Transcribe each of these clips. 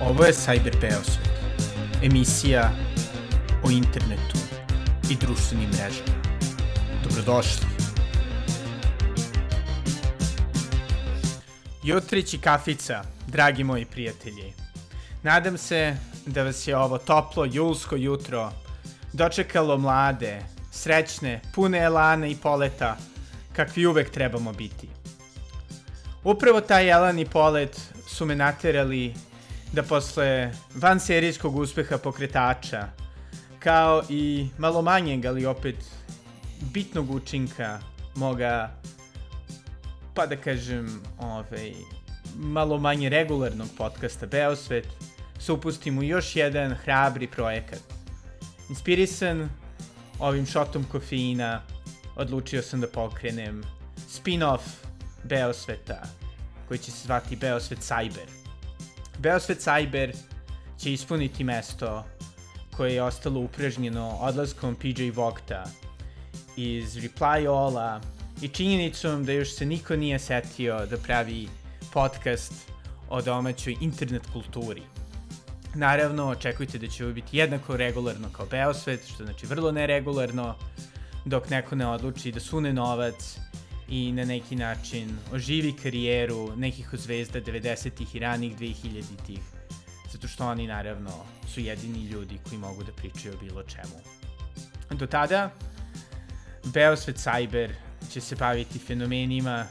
Ovo je Cyber Beosvet, emisija o internetu i društvenim mrežama. Dobrodošli. Jutrić i kafica, dragi moji prijatelji. Nadam se da vas je ovo toplo julsko jutro dočekalo mlade, srećne, pune elana i poleta, kakvi uvek trebamo biti. Upravo taj elan i polet su me naterali da posle vanserijskog uspeha pokretača, kao i malo manjeg, ali opet bitnog učinka moga, pa da kažem, ovaj, malo manje regularnog podcasta Beosvet, se upustim u još jedan hrabri projekat. Inspirisan ovim šotom kofeina, odlučio sam da pokrenem spin-off Beosveta, koji će se zvati Beosvet Cyber. Beosvet Cyber će ispuniti mesto koje je ostalo upražnjeno odlaskom PJ Vogta iz Reply All-a i činjenicom da još se niko nije setio da pravi podcast o domaćoj internet kulturi. Naravno, očekujte da će ovo biti jednako regularno kao Beosvet, što znači vrlo neregularno, dok neko ne odluči da sune novac i na neki način oživi karijeru nekih od zvezda 90-ih i ranih 2000-ih, zato što oni naravno su jedini ljudi koji mogu da pričaju o bilo čemu. Do tada, Beosvet Cyber će se baviti fenomenima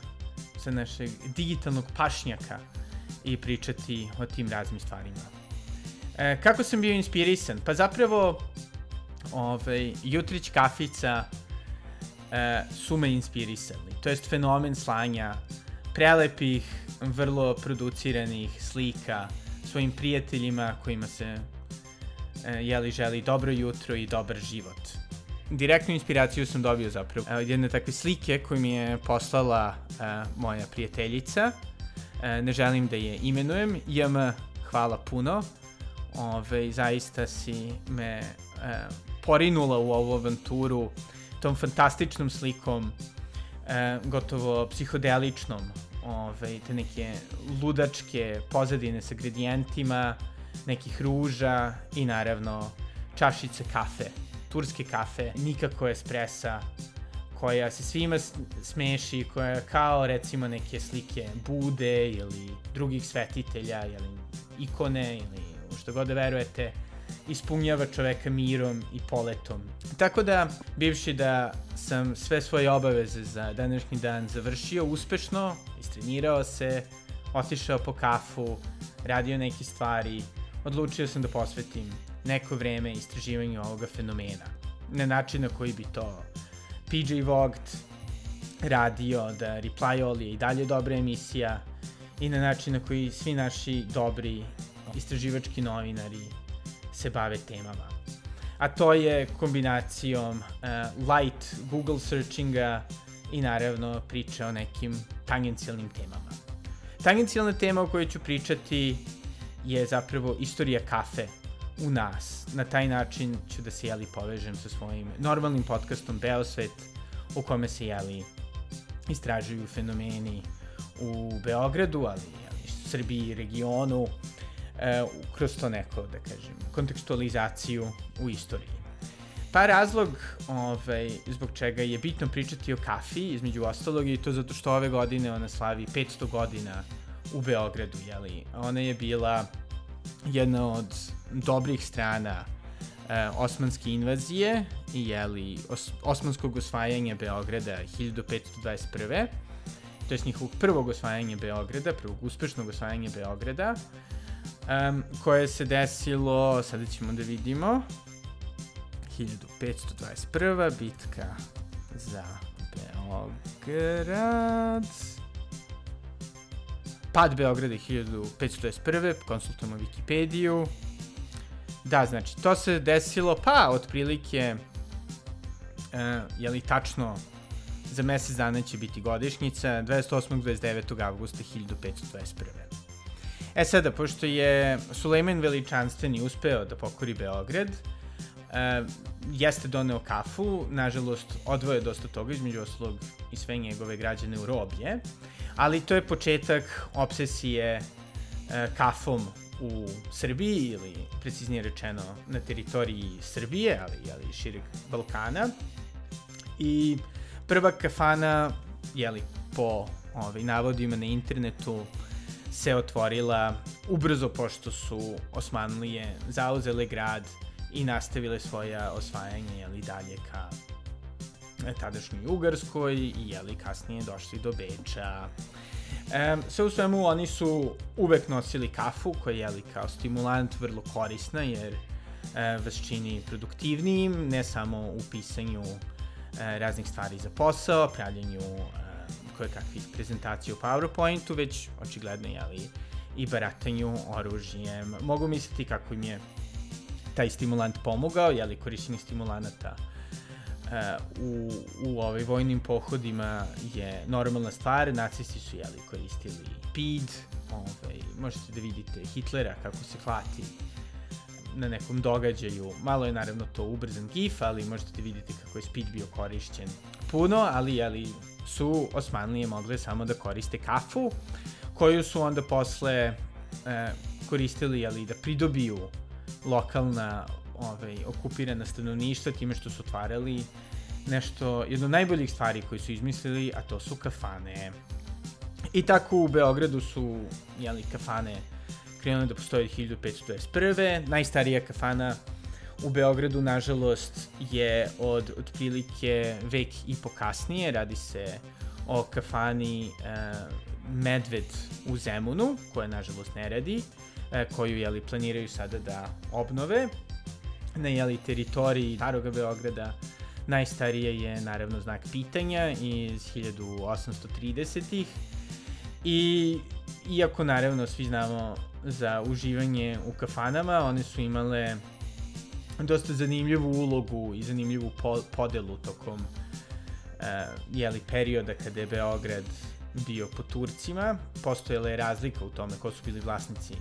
sa našeg digitalnog pašnjaka i pričati o tim raznim stvarima. E, kako sam bio inspirisan? Pa zapravo, ovaj, Jutrić kafica su me inspirisali. To jest fenomen slanja prelepih, vrlo produciranih slika svojim prijateljima kojima se e, jeli želi dobro jutro i dobar život. Direktnu inspiraciju sam dobio zapravo od jedne takve slike koju mi je poslala e, moja prijateljica. E, ne želim da je imenujem. JM, hvala puno. Ove, zaista si me e, porinula u ovu avanturu tom fantastičnom slikom, e, gotovo psihodeličnom, ove, te neke ludačke pozadine sa gradijentima, nekih ruža i naravno čašice kafe, turske kafe, nikako espresa, koja se svima smeši, koja kao recimo neke slike Bude ili drugih svetitelja ili ikone ili što god da verujete, ispunjava čoveka mirom i poletom. Tako da, bivši da sam sve svoje obaveze za današnji dan završio uspešno, istrenirao se, otišao po kafu, radio neke stvari, odlučio sam da posvetim neko vreme istraživanju ovoga fenomena. Na način na koji bi to PJ Vogt radio, da Reply All je i dalje dobra emisija i na način na koji svi naši dobri istraživački novinari se bave temama. A to je kombinacijom uh, light Google searchinga i naravno priča o nekim tangencijalnim temama. Tangencijalna tema o kojoj ću pričati je zapravo istorija kafe u nas. Na taj način ću da se jeli povežem sa svojim normalnim podcastom Beosvet u kome se jeli istražuju fenomeni u Beogradu, ali jeli, Srbiji i regionu, e, kroz to neko, da kažem, kontekstualizaciju u istoriji. Pa razlog ovaj, zbog čega je bitno pričati o kafi, između ostalog, je to zato što ove godine ona slavi 500 godina u Beogradu, jeli? Ona je bila jedna od dobrih strana e, osmanske invazije i jeli, os, osmanskog osvajanja Beograda 1521. To je njihovog prvog osvajanja Beograda, prvog uspešnog osvajanja Beograda um, koje se desilo, sada ćemo da vidimo, 1521. bitka za Beograd. Pad Beograda 1521. Konsultujemo Wikipediju. Da, znači, to se desilo, pa, otprilike, uh, je li tačno, za mesec dana će biti godišnjica, 28. 29. augusta 1521. E sada, pošto je Sulejman Veličanstveni uspeo da pokori Beograd, e, jeste doneo kafu, nažalost odvoje dosta toga, između oslog i sve njegove građane u roblje, ali to je početak obsesije e, kafom u Srbiji ili preciznije rečeno na teritoriji Srbije, ali jeli, šireg Balkana. I prva kafana, jeli, po ovaj, navodima na internetu, se otvorila ubrzo pošto su Osmanlije zauzele grad i nastavile svoja osvajanje jeli, dalje ka tadašnjoj Ugarskoj i jeli, kasnije došli do Beča. E, sve u svemu oni su uvek nosili kafu koja je jeli, kao stimulant vrlo korisna jer e, vas čini produktivnijim, ne samo u pisanju e, raznih stvari za posao, pravljenju e, koje kakvih prezentacija u PowerPointu, već očigledno jeli, i baratanju oružjem. Mogu misliti kako im je taj stimulant pomogao, jeli korišćenje stimulanata uh, u, u ovaj vojnim pohodima je normalna stvar, nacisti su jeli koristili PID, ovaj, možete da vidite Hitlera kako se klati na nekom događaju. Malo je naravno to ubrzan gif, ali možete da vidite kako je speed bio korišćen puno, ali jeli su Osmanlije mogle samo da koriste kafu, koju su onda posle e, koristili jeli, da pridobiju lokalna ovaj, okupirana stanovništva time što su otvarali nešto, jedno od najboljih stvari koji su izmislili, a to su kafane. I tako u Beogradu su jeli, kafane krenule da postoje od 1521. Najstarija kafana u Beogradu, nažalost, je od otprilike vek i po kasnije. Radi se o kafani e, Medved u Zemunu, koja nažalost ne radi, e, koju jeli, planiraju sada da obnove na jeli, teritoriji Staroga Beograda. Najstarije je naravno znak pitanja iz 1830-ih i iako naravno svi znamo za uživanje u kafanama, one su imale dosta zanimljivu ulogu i zanimljivu po podelu tokom uh, jeli, perioda kada je Beograd bio po Turcima. Postojala je razlika u tome ko su bili vlasnici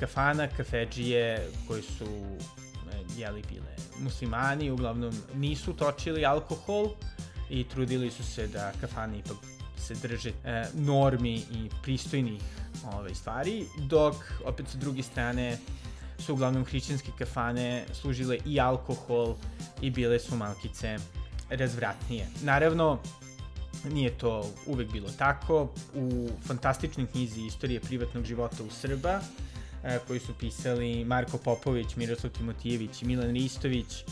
kafana, kafeđije koji su uh, jeli bile muslimani, uglavnom nisu točili alkohol i trudili su se da kafani ipak se drže e, normi i pristojnih ove, stvari, dok opet sa druge strane su uglavnom hrišćanske kafane služile i alkohol i bile su malkice razvratnije. Naravno, nije to uvek bilo tako. U fantastičnoj knjizi Istorije privatnog života u Srba, e, koji su pisali Marko Popović, Miroslav Timotijević i Milan Ristović,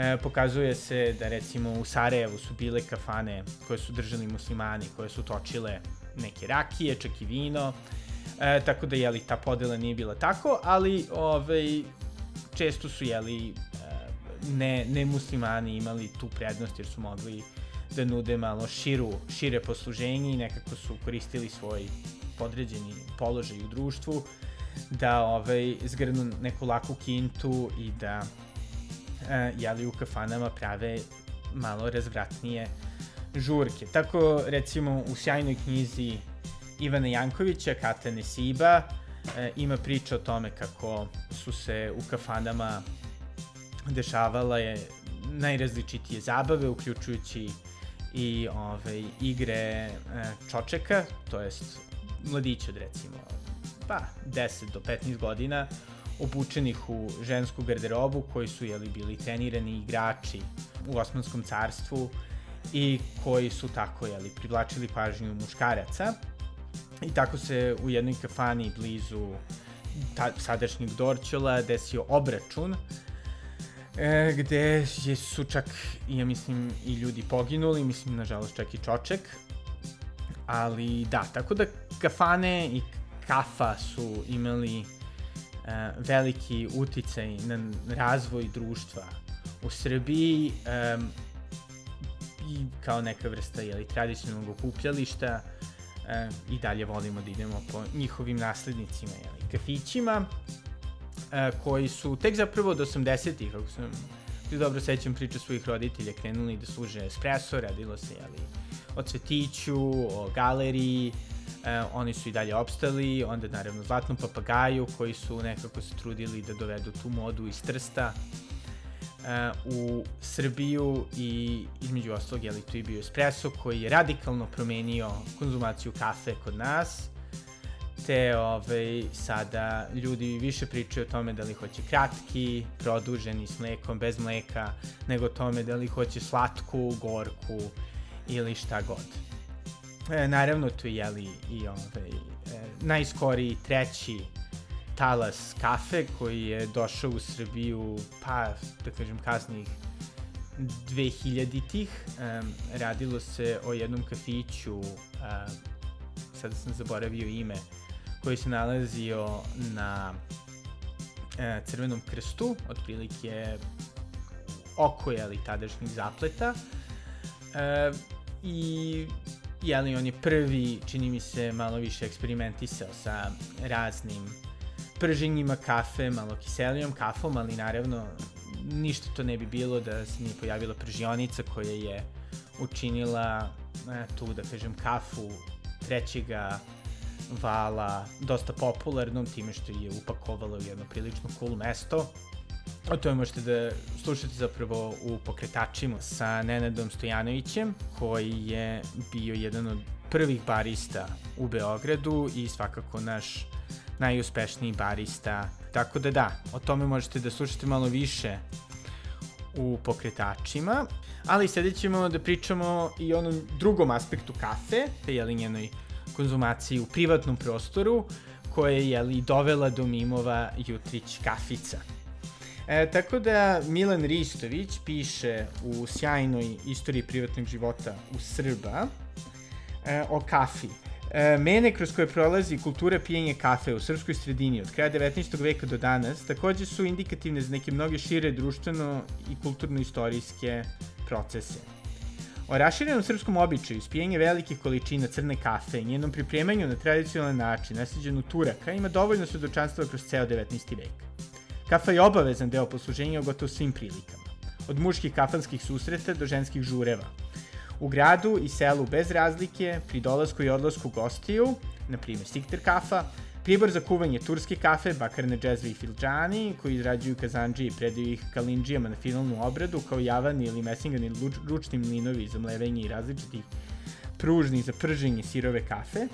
e, pokazuje se da recimo u Sarajevu su bile kafane koje su držali muslimani, koje su točile neke rakije, čak i vino, E, tako da, jeli, ta podela nije bila tako, ali ovaj, često su, jeli, e, ne, ne muslimani imali tu prednost jer su mogli da nude malo širu, šire posluženje i nekako su koristili svoj podređeni položaj u društvu da ovaj, zgrnu neku laku kintu i da jeli u kafanama prave malo razvratnije žurke. Tako recimo u sjajnoj knjizi Ivana Jankovića, Kata Nesiba, e, ima priča o tome kako su se u kafanama dešavala je najrazličitije zabave, uključujući i ove, igre e, čočeka, to jest mladića od recimo pa 10 do 15 godina, obučenih u žensku garderobu koji su jeli, bili trenirani igrači u Osmanskom carstvu i koji su tako jeli, privlačili pažnju muškaraca I tako se u jednoj kafani blizu ta, sadašnjeg Dorćola desio obračun e, gde je, su čak, ja mislim, i ljudi poginuli, mislim, nažalost, čak i Čoček. Ali da, tako da kafane i kafa su imali veliki uticaj na razvoj društva u Srbiji e, i kao neka vrsta jeli, tradicionalnog okupljališta e, i dalje volimo da idemo po njihovim naslednicima, jeli, kafićima, e, koji su tek zapravo od 80-ih, ako sam dobro sećam priča svojih roditelja, krenuli da služe espresso, radilo se, jeli, o cvetiću, o galeriji, e, oni su i dalje opstali, onda naravno Zlatnom papagaju koji su nekako se trudili da dovedu tu modu iz Trsta, u Srbiju i između ostalog je li tu i bio espresso koji je radikalno promenio konzumaciju kafe kod nas latte, ovaj, sada ljudi više pričaju o tome da li hoće kratki, produženi s mlekom, bez mleka, nego o tome da li hoće slatku, gorku ili šta god. E, naravno tu je jeli i ovaj, e, najskoriji treći talas kafe koji je došao u Srbiju pa da kažem kasnijih 2000-ih. Um, radilo se o jednom kafiću, um, sada sam zaboravio ime, koji se nalazio na uh, Crvenom krstu, otprilike oko jeli tadašnjih zapleta. Uh, I jeli on je prvi, čini mi se, malo više eksperimentisao sa raznim prženjima kafe, malo kiselijom kafom, ali naravno ništa to ne bi bilo da se nije pojavila pržionica koja je učinila e, tu, da kažem, kafu trećega vala dosta popularnom time što je upakovala u jedno prilično cool mesto. O tome možete da slušate zapravo u pokretačima sa Nenadom Stojanovićem, koji je bio jedan od prvih barista u Beogradu i svakako naš najuspešniji barista. Tako da da, o tome možete da slušate malo više u pokretačima, ali sada ćemo da pričamo i o onom drugom aspektu kafe, te je li njenoj konzumaciji u privatnom prostoru, koje je jeli, dovela do mimova Jutrić kafica. E, tako da Milan Ristović piše u sjajnoj istoriji privatnog života u Srba e, o kafi. E, mene kroz koje prolazi kultura pijenja kafe u srpskoj sredini od kraja 19. veka do danas takođe su indikativne za neke mnoge šire društveno i kulturno-istorijske procese. O raširenom srpskom običaju spijenje velike količina crne kafe i njenom pripremanju na tradicionalan način, nasljeđenu Turaka, ima dovoljno svedočanstva kroz ceo 19. vek. Kafa je obavezan deo posluženja u gotovo svim prilikama. Od muških kafanskih susreta do ženskih žureva, U gradu i selu bez razlike, pri dolasku i odlasku gostiju, na primjer Sikter kafa, pribor za kuvanje turske kafe, bakarne džezve i filđani, koji izrađuju kazanđije i predaju ih kalinđijama na finalnu obradu, kao javani ili mesingani ručni mlinovi za mlevenje i različitih pružnih za prženje sirove kafe,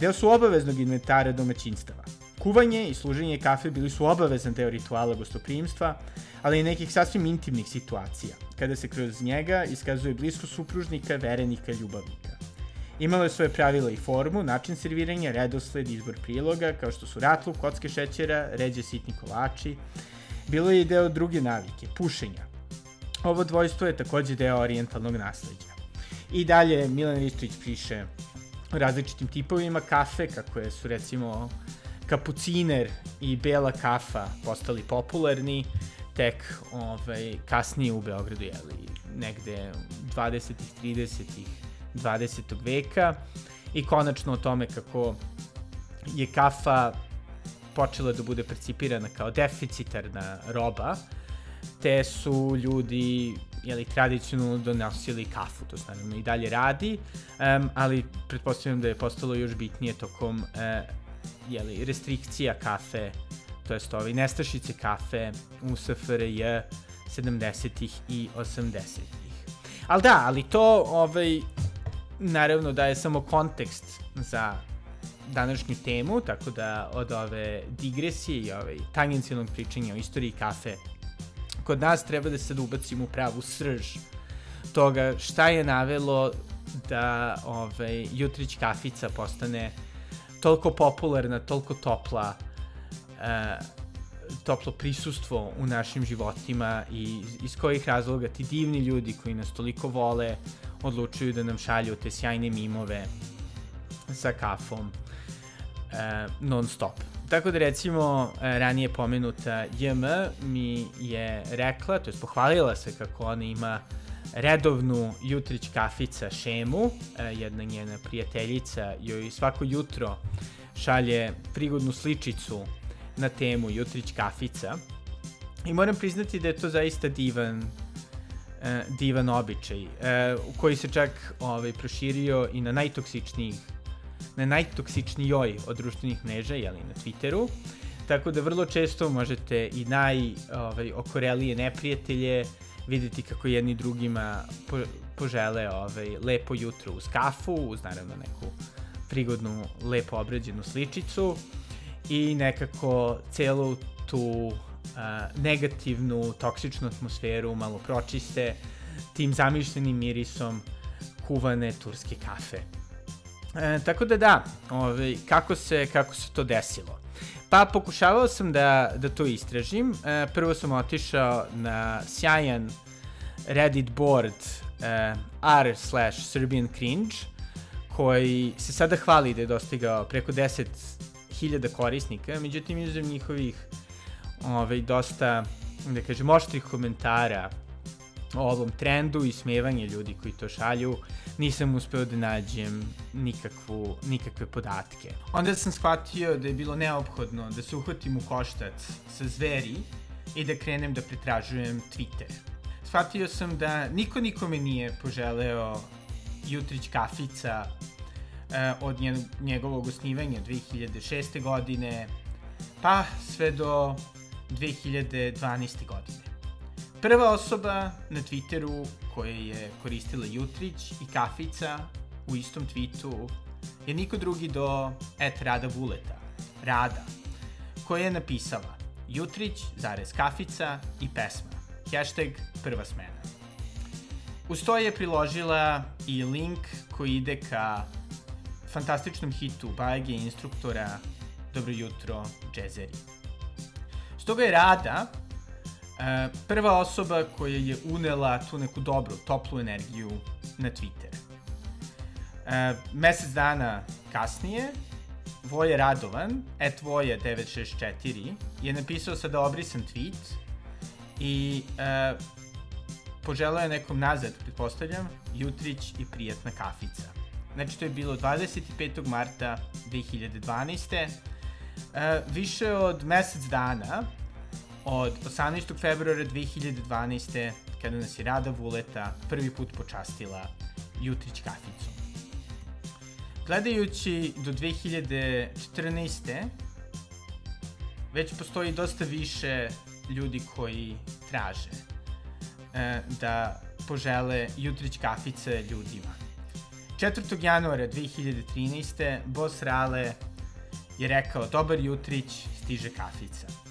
deo su obaveznog inventara domaćinstava. Kuvanje i služenje kafe bili su obavezan deo rituala gostoprimstva, ali i nekih sasvim intimnih situacija, kada se kroz njega iskazuje blisko supružnika, verenika, ljubavnika. Imalo je svoje pravila i formu, način serviranja, redosled, izbor priloga, kao što su ratlu, kocke šećera, ređe sitni kolači. Bilo je i deo druge navike, pušenja. Ovo dvojstvo je takođe deo orijentalnog nasledđa. I dalje Milan Ristović piše različitim tipovima kafe, kako je su recimo kapuciner i bela kafa postali popularni, tek ovaj, kasnije u Beogradu, jeli, negde 20. 30. 20. veka i konačno o tome kako je kafa počela da bude percipirana kao deficitarna roba, te su ljudi jeli, tradicionalno donosili kafu, to naravno i dalje radi, um, ali pretpostavljam da je postalo još bitnije tokom uh, jeli, restrikcija kafe to jest ovi nestašice kafe u SFRJ 70-ih i 80-ih. Ali da, ali to ovaj, naravno daje samo kontekst za današnju temu, tako da od ove digresije i ovaj, tangencijalnog pričanja o istoriji kafe kod nas treba da sad ubacimo u pravu srž toga šta je navelo da ovaj, Jutrić kafica postane toliko popularna, toliko topla, uh, toplo prisustvo u našim životima i iz kojih razloga ti divni ljudi koji nas toliko vole odlučuju da nam šalju te sjajne mimove sa kafom uh, non stop. Tako da recimo ranije pomenuta JM mi je rekla, to je pohvalila se kako ona ima redovnu jutrić kafica šemu, jedna njena prijateljica joj svako jutro šalje prigodnu sličicu na temu Jutrić kafica. I moram priznati da je to zaista divan uh, divan običaj, uh, koji se čak ovaj, proširio i na najtoksičnijih na najtoksičnijoj od društvenih mreža, jeli na Twitteru, tako da vrlo često možete i naj ovaj, okorelije neprijatelje videti kako jedni drugima po, požele ovaj, lepo jutro uz kafu, uz naravno neku prigodnu, lepo obrađenu sličicu i nekako celu tu uh, negativnu, toksičnu atmosferu malo pročiste tim zamišljenim mirisom kuvane turske kafe. E, tako da da, ovaj, kako, se, kako se to desilo? Pa pokušavao sam da, da to istražim. E, prvo sam otišao na sjajan Reddit board e, r slash Serbian Cringe, koji se sada hvali da je dostigao preko 10.000 korisnika, međutim izuzev njihovih ovaj, dosta, da kažem, oštrih komentara o ovom trendu i smevanje ljudi koji to šalju, nisam uspeo da nađem nikakvu, nikakve podatke. Onda sam shvatio da je bilo neophodno da se uhvatim u koštac sa zveri i da krenem da pretražujem Twitter. Shvatio sam da niko nikome nije poželeo Jutrić kafica e, od njegovog osnivanja 2006. godine pa sve do 2012. godine. Prva osoba na Twitteru koja je koristila Jutrić i Kafica u istom tweetu je niko drugi do et Rada Vuleta, Rada, koja je napisala Jutrić, zarez Kafica i pesma, hashtag prva smena. Uz to je priložila i link koji ide ka fantastičnom hitu Bajage instruktora Dobro jutro, džezeri. Stoga je Rada prva osoba koja je unela tu neku dobru, toplu energiju na Twitter. E, mesec dana kasnije, Voje Radovan, et Voje 964, je napisao sada obrisan tweet i e, poželao je nekom nazad, pretpostavljam, jutrić i prijatna kafica. Znači, to je bilo 25. marta 2012. E, više od mesec dana od 18. februara 2012. kada nas je Rada Vuleta prvi put počastila Jutrić kaficom. Gledajući do 2014. već postoji dosta više ljudi koji traže e, da požele Jutrić kafice ljudima. 4. januara 2013. Boss Rale je rekao dobar Jutrić, stiže kafica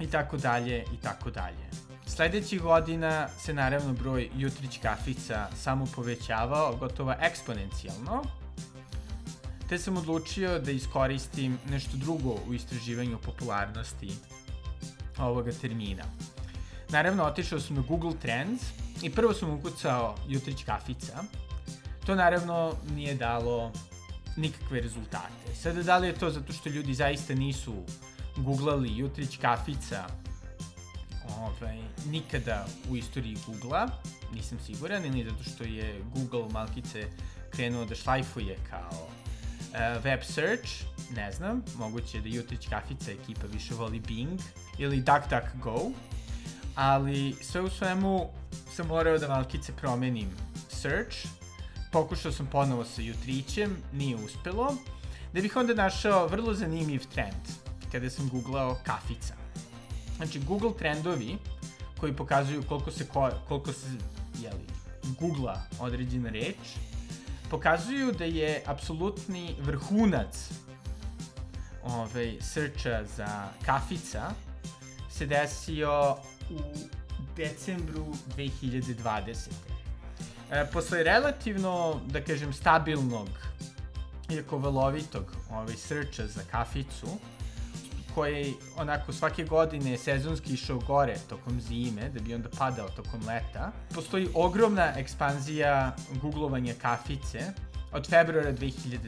i tako dalje i tako dalje. Sledećih godina se naravno broj jutrić kafica samo povećavao, gotovo eksponencijalno, te sam odlučio da iskoristim nešto drugo u istraživanju popularnosti ovoga termina. Naravno, otišao sam na Google Trends i prvo sam ukucao jutrić kafica. To naravno nije dalo nikakve rezultate. Sada, da li je to zato što ljudi zaista nisu googlali Jutrić kafica ovaj, nikada u istoriji Google-a, nisam siguran, ili zato što je Google malkice krenuo da šlajfuje kao uh, web search, ne znam, moguće da Jutrić kafica ekipa više voli Bing ili DuckDuckGo, ali sve u svemu sam morao da malkice promenim search, pokušao sam ponovo sa Jutrićem, nije uspelo, da bih onda našao vrlo zanimljiv trend kada sam googlao kafica. Znači, Google trendovi koji pokazuju koliko se, ko, koliko se jeli, googla određena reč, pokazuju da je apsolutni vrhunac ovaj, searcha za kafica se desio u decembru 2020. E, posle relativno, da kažem, stabilnog, iako valovitog ovaj, searcha za kaficu, koji onako svake godine sezonski išao gore tokom zime, da bi onda padao tokom leta. Postoji ogromna ekspanzija googlovanja kafice od februara 2020.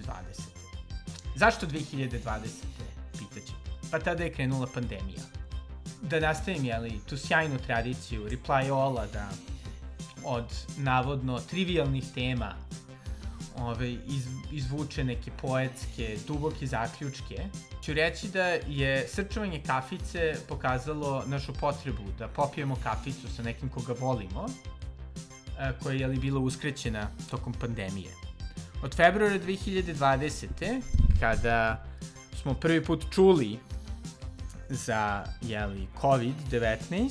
Zašto 2020. Pitaćete. Pa tada je krenula pandemija. Da nastavim, jeli, tu sjajnu tradiciju Reply All-a da od navodno trivialnih tema ove, iz, izvuče neke poetske, duboke zaključke, ću reći da je srčovanje kafice pokazalo našu potrebu da popijemo kaficu sa nekim koga volimo, a, koja je li bila uskrećena tokom pandemije. Od februara 2020. kada smo prvi put čuli za jeli, COVID-19,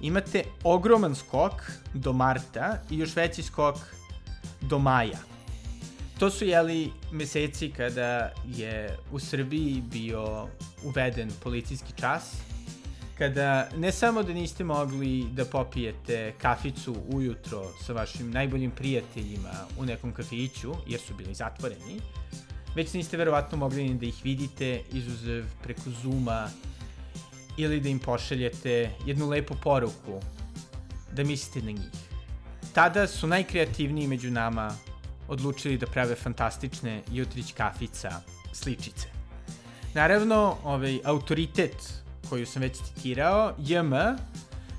imate ogroman skok do marta i još veći skok do maja To su, jeli, meseci kada je u Srbiji bio uveden policijski čas, kada ne samo da niste mogli da popijete kaficu ujutro sa vašim najboljim prijateljima u nekom kafiću, jer su bili zatvoreni, već niste verovatno mogli ni da ih vidite izuzev preko Zuma ili da im pošaljete jednu lepu poruku da mislite na njih. Tada su najkreativniji među nama odlučili da prave fantastične jutrić kafica sličice. Naravno, ovaj autoritet koju sam već citirao, JM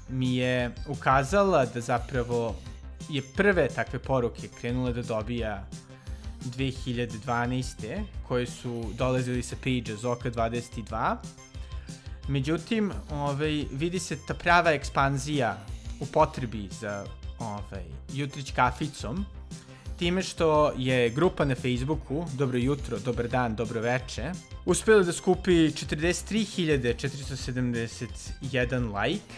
mi je ukazala da zapravo je prve takve poruke krenula da dobija 2012. koje su dolazili sa page Zoka 22. Međutim, ovaj, vidi se ta prava ekspanzija u potrebi za ovaj, jutrić kaficom, time što je grupa na Facebooku, dobro jutro, dobar dan, dobro veče, uspela da skupi 43.471 like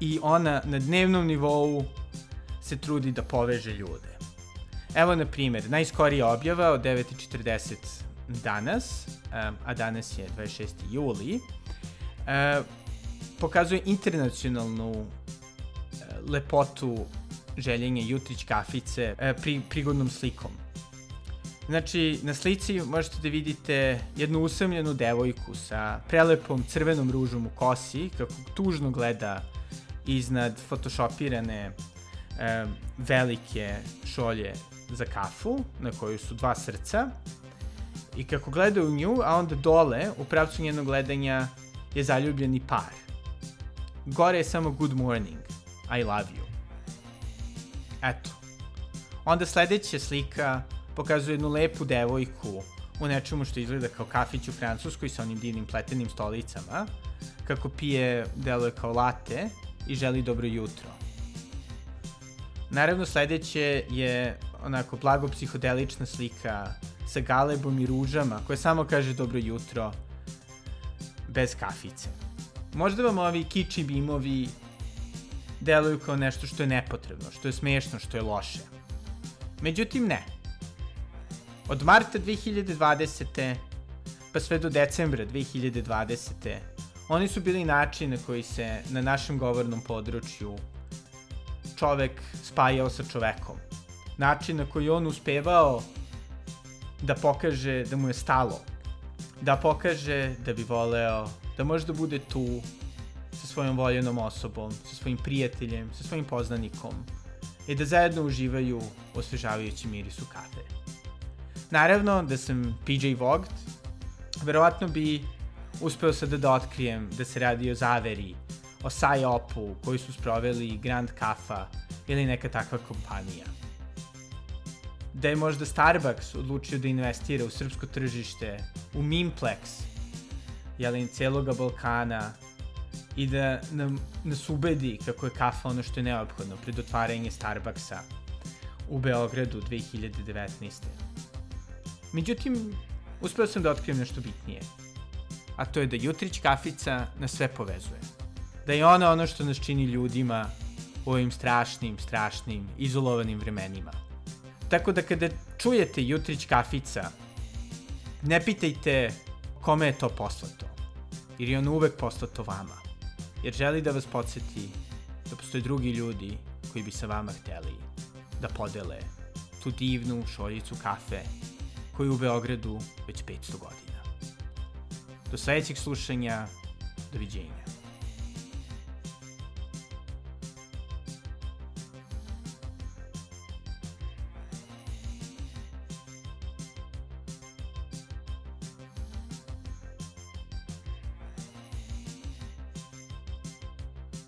i ona na dnevnom nivou se trudi da poveže ljude. Evo, na primjer, najskorija objava od 9.40 danas, a danas je 26. juli, pokazuje internacionalnu lepotu željenje jutrić kafice pri, prigodnom slikom. Znači, na slici možete da vidite jednu usamljenu devojku sa prelepom crvenom ružom u kosi, kako tužno gleda iznad photoshopirane e, velike šolje za kafu, na kojoj su dva srca, i kako gleda u nju, a onda dole, u pravcu njenog gledanja, je zaljubljeni par. Gore je samo good morning, I love you. Eto. Onda sledeća slika pokazuje jednu lepu devojku u nečemu što izgleda kao kafić u Francuskoj sa onim divnim pletenim stolicama, kako pije, deluje kao late i želi dobro jutro. Naravno, sledeće je onako blago psihodelična slika sa galebom i ružama koja samo kaže dobro jutro bez kafice. Možda vam ovi kiči bimovi deluju kao nešto što je nepotrebno, što je smešno, što je loše. Međutim, ne. Od marta 2020. pa sve do decembra 2020. oni su bili način na koji se na našem govornom području čovek spajao sa čovekom. Način na koji on uspevao da pokaže da mu je stalo. Da pokaže da bi voleo da može da bude tu svojom voljenom osobom, sa svojim prijateljem, sa svojim poznanikom i da zajedno uživaju u osvežavajućem mirisu kafe. Naravno da sam PJ Vogt, verovatno bi uspeo sada da otkrijem da se radi o zaveri, o Psyopu koji su sproveli Grand Kafa ili neka takva kompanija. Da je možda Starbucks odlučio da investira u srpsko tržište, u Mimplex, jelin celoga Balkana, i da nam, nas ubedi kako je kafa ono što je neophodno pred otvaranje Starbucksa u Beogradu 2019. Međutim, uspeo sam da otkrijem nešto bitnije. A to je da jutrić kafica nas sve povezuje. Da je ona ono što nas čini ljudima u ovim strašnim, strašnim, izolovanim vremenima. Tako da kada čujete jutrić kafica, ne pitajte kome je to poslato, jer je ono uvek poslato vama jer želi da vas podsjeti da postoje drugi ljudi koji bi sa vama hteli da podele tu divnu šoljicu kafe koju u Beogradu već 500 godina. Do sledećeg slušanja, doviđenja.